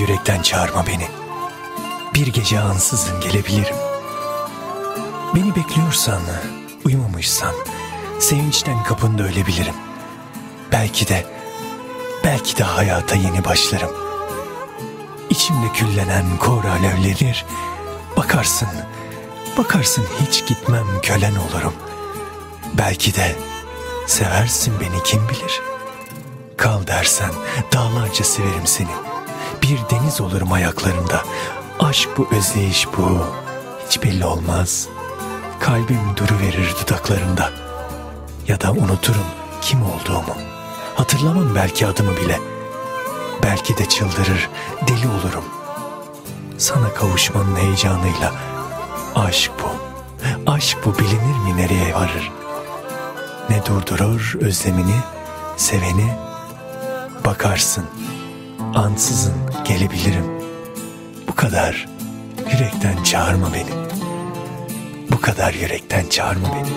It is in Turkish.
yürekten çağırma beni. Bir gece ansızın gelebilirim. Beni bekliyorsan, uyumamışsan, sevinçten kapında ölebilirim. Belki de, belki de hayata yeni başlarım. İçimde küllenen kor alevlenir. Bakarsın, bakarsın hiç gitmem kölen olurum. Belki de seversin beni kim bilir. Kal dersen dağlarca severim seni. Bir deniz olurum ayaklarında. Aşk bu, özleyiş bu. Hiç belli olmaz. Kalbim duru verir dudaklarında. Ya da unuturum kim olduğumu. Hatırlamam belki adımı bile. Belki de çıldırır, deli olurum. Sana kavuşmanın heyecanıyla. Aşk bu. Aşk bu bilinir mi nereye varır? Ne durdurur özlemini, seveni? Bakarsın, ansızın gelebilirim. Bu kadar yürekten çağırma beni. Bu kadar yürekten çağırma beni.